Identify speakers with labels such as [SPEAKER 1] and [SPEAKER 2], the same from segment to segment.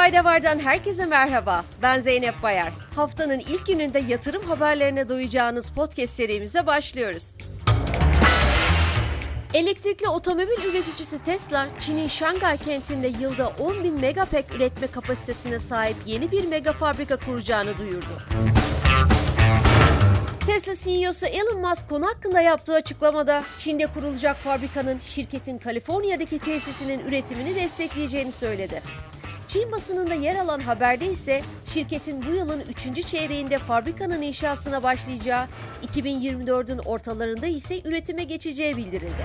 [SPEAKER 1] Fayda Var'dan herkese merhaba. Ben Zeynep Bayar. Haftanın ilk gününde yatırım haberlerine duyacağınız podcast serimize başlıyoruz. Elektrikli otomobil üreticisi Tesla, Çin'in Şangay kentinde yılda 10 bin megapack üretme kapasitesine sahip yeni bir mega fabrika kuracağını duyurdu. Tesla CEO'su Elon Musk konu hakkında yaptığı açıklamada Çin'de kurulacak fabrikanın şirketin Kaliforniya'daki tesisinin üretimini destekleyeceğini söyledi. Çin basınında yer alan haberde ise şirketin bu yılın 3. çeyreğinde fabrikanın inşasına başlayacağı, 2024'ün ortalarında ise üretime geçeceği bildirildi.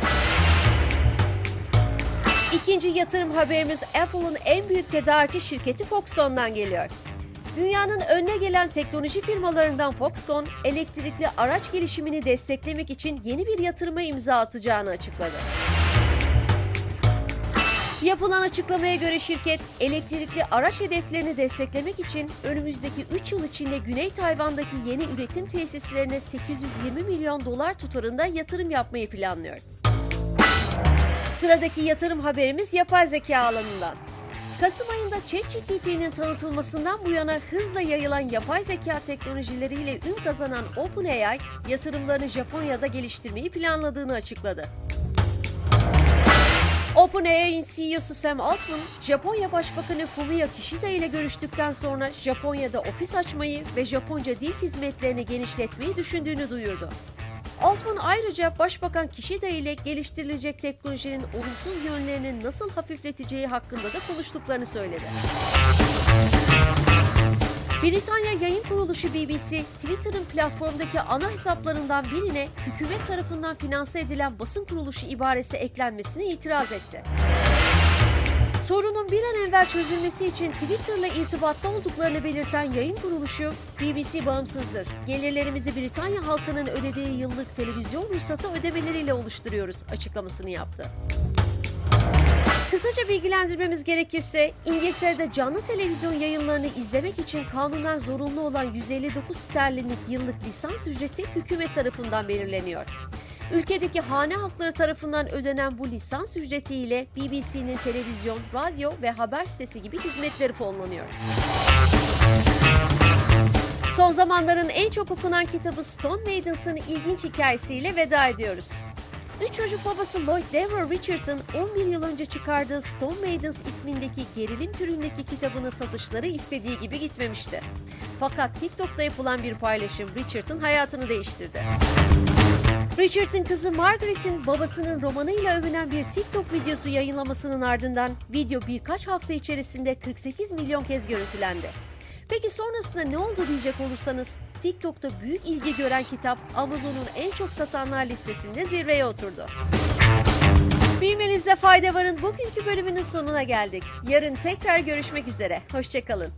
[SPEAKER 1] İkinci yatırım haberimiz Apple'ın en büyük tedarikçi şirketi Foxconn'dan geliyor. Dünyanın önüne gelen teknoloji firmalarından Foxconn, elektrikli araç gelişimini desteklemek için yeni bir yatırıma imza atacağını açıkladı. Yapılan açıklamaya göre şirket, elektrikli araç hedeflerini desteklemek için önümüzdeki 3 yıl içinde Güney Tayvan'daki yeni üretim tesislerine 820 milyon dolar tutarında yatırım yapmayı planlıyor. Sıradaki yatırım haberimiz yapay zeka alanından. Kasım ayında ChatGPT'nin tanıtılmasından bu yana hızla yayılan yapay zeka teknolojileriyle ün kazanan OpenAI, yatırımlarını Japonya'da geliştirmeyi planladığını açıkladı. OpenAI'nin CEO'su Sam Altman, Japonya Başbakanı Fumio Kishida ile görüştükten sonra Japonya'da ofis açmayı ve Japonca dil hizmetlerini genişletmeyi düşündüğünü duyurdu. Altman ayrıca Başbakan Kishida ile geliştirilecek teknolojinin olumsuz yönlerinin nasıl hafifleteceği hakkında da konuştuklarını söyledi. Britanya yayın kuruluşu BBC, Twitter'ın platformdaki ana hesaplarından birine hükümet tarafından finanse edilen basın kuruluşu ibaresi eklenmesine itiraz etti. Sorunun bir an evvel çözülmesi için Twitter'la irtibatta olduklarını belirten yayın kuruluşu, BBC bağımsızdır. Gelirlerimizi Britanya halkının ödediği yıllık televizyon ruhsatı ödemeleriyle oluşturuyoruz açıklamasını yaptı. Kısaca bilgilendirmemiz gerekirse İngiltere'de canlı televizyon yayınlarını izlemek için kanunen zorunlu olan 159 sterlinlik yıllık lisans ücreti hükümet tarafından belirleniyor. Ülkedeki hane halkları tarafından ödenen bu lisans ücretiyle BBC'nin televizyon, radyo ve haber sitesi gibi hizmetleri fonlanıyor. Son zamanların en çok okunan kitabı Stone Maidens'ın ilginç hikayesiyle veda ediyoruz. Üç çocuk babası Lloyd Dever Richard'ın 11 yıl önce çıkardığı Stone Maidens ismindeki gerilim türündeki kitabının satışları istediği gibi gitmemişti. Fakat TikTok'ta yapılan bir paylaşım Richard'ın hayatını değiştirdi. Richard'ın kızı Margaret'in babasının romanıyla övünen bir TikTok videosu yayınlamasının ardından video birkaç hafta içerisinde 48 milyon kez görüntülendi. Peki sonrasında ne oldu diyecek olursanız TikTok'ta büyük ilgi gören kitap Amazon'un en çok satanlar listesinde zirveye oturdu. Bilmenizde fayda varın bugünkü bölümünün sonuna geldik. Yarın tekrar görüşmek üzere. Hoşçakalın.